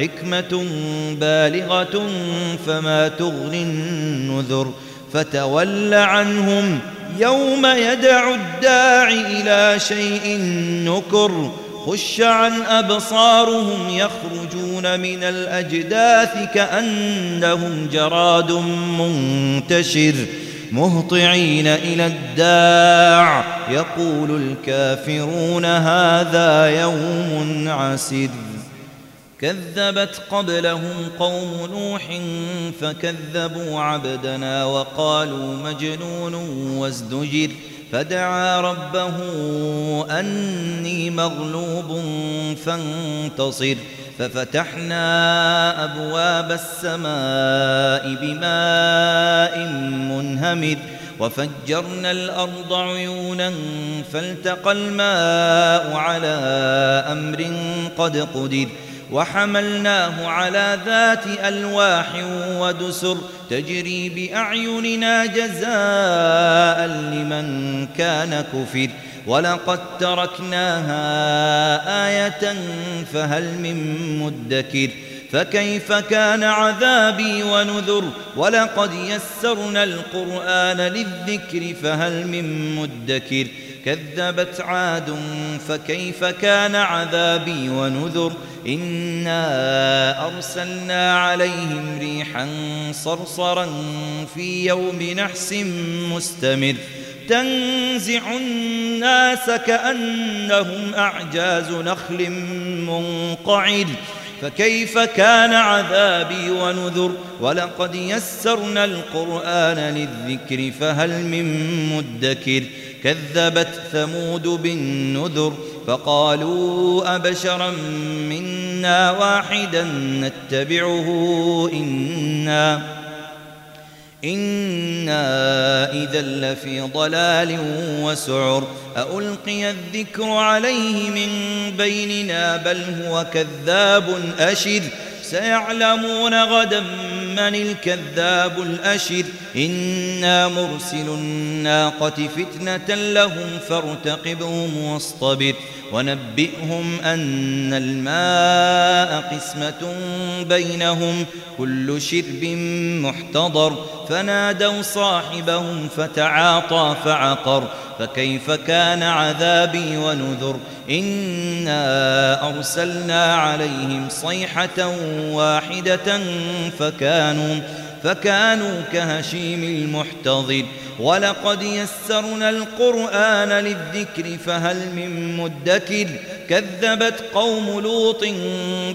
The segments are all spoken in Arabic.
حكمة بالغة فما تغني النذر فتول عنهم يوم يدع الداعي إلى شيء نكر خش عن أبصارهم يخرجون من الأجداث كأنهم جراد منتشر مهطعين إلى الداع يقول الكافرون هذا يوم عسر كذبت قبلهم قوم نوح فكذبوا عبدنا وقالوا مجنون وازدجر فدعا ربه أني مغلوب فانتصر ففتحنا أبواب السماء بماء منهمر وفجرنا الأرض عيونا فالتقى الماء على أمر قد قدر وحملناه على ذات ألواح ودسر تجري بأعيننا جزاء لمن كان كفر. ولقد تركناها آية فهل من مدكر. فكيف كان عذابي ونذر؟ ولقد يسرنا القرآن للذكر فهل من مدكر. كذبت عاد فكيف كان عذابي ونذر؟ إنا أرسلنا عليهم ريحا صرصرا في يوم نحس مستمر. تنزع الناس كأنهم أعجاز نخل منقعر. فكيف كان عذابي ونذر ولقد يسرنا القرآن للذكر فهل من مدكر كذبت ثمود بالنذر فقالوا أبشرا منا واحدا نتبعه إنا إنا إذا لفي ضلال وسعر ألقي الذكر عليه من بيننا بل هو كذاب أشر سيعلمون غدا من الكذاب الأشر. إنا مرسل الناقة فتنة لهم فارتقبهم واصطبر. ونبئهم أن الماء قسمة بينهم. كل شرب محتضر. فنادوا صاحبهم فتعاطى فعقر. فكيف كان عذابي ونذر؟ إنا أرسلنا عليهم صيحة واحدة فكانوا فكانوا كهشيم المحتضر ولقد يسرنا القرآن للذكر فهل من مدكر كذبت قوم لوط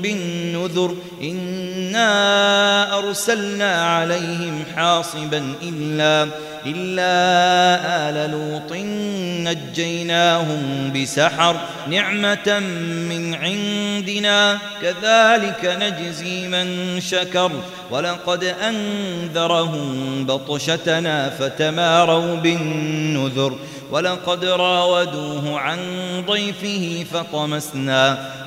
بالنذر إنا أرسلنا عليهم حاصبا إلا إلا آل لوط نجيناهم بسحر نعمة من عندنا. كذلك نجزي من شكر ولقد أنذرهم بطشتنا فتماروا بالنذر. ولقد راودوه عن ضيفه فطمسنا.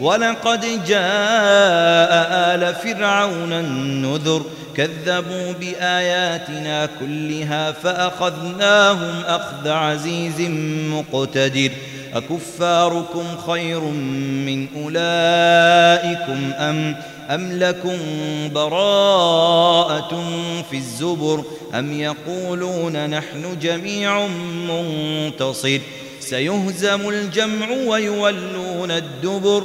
ولقد جاء آل فرعون النذر كذبوا بآياتنا كلها فأخذناهم أخذ عزيز مقتدر أكفاركم خير من أولئكم أم أم لكم براءة في الزبر أم يقولون نحن جميع منتصر سيهزم الجمع ويولون الدبر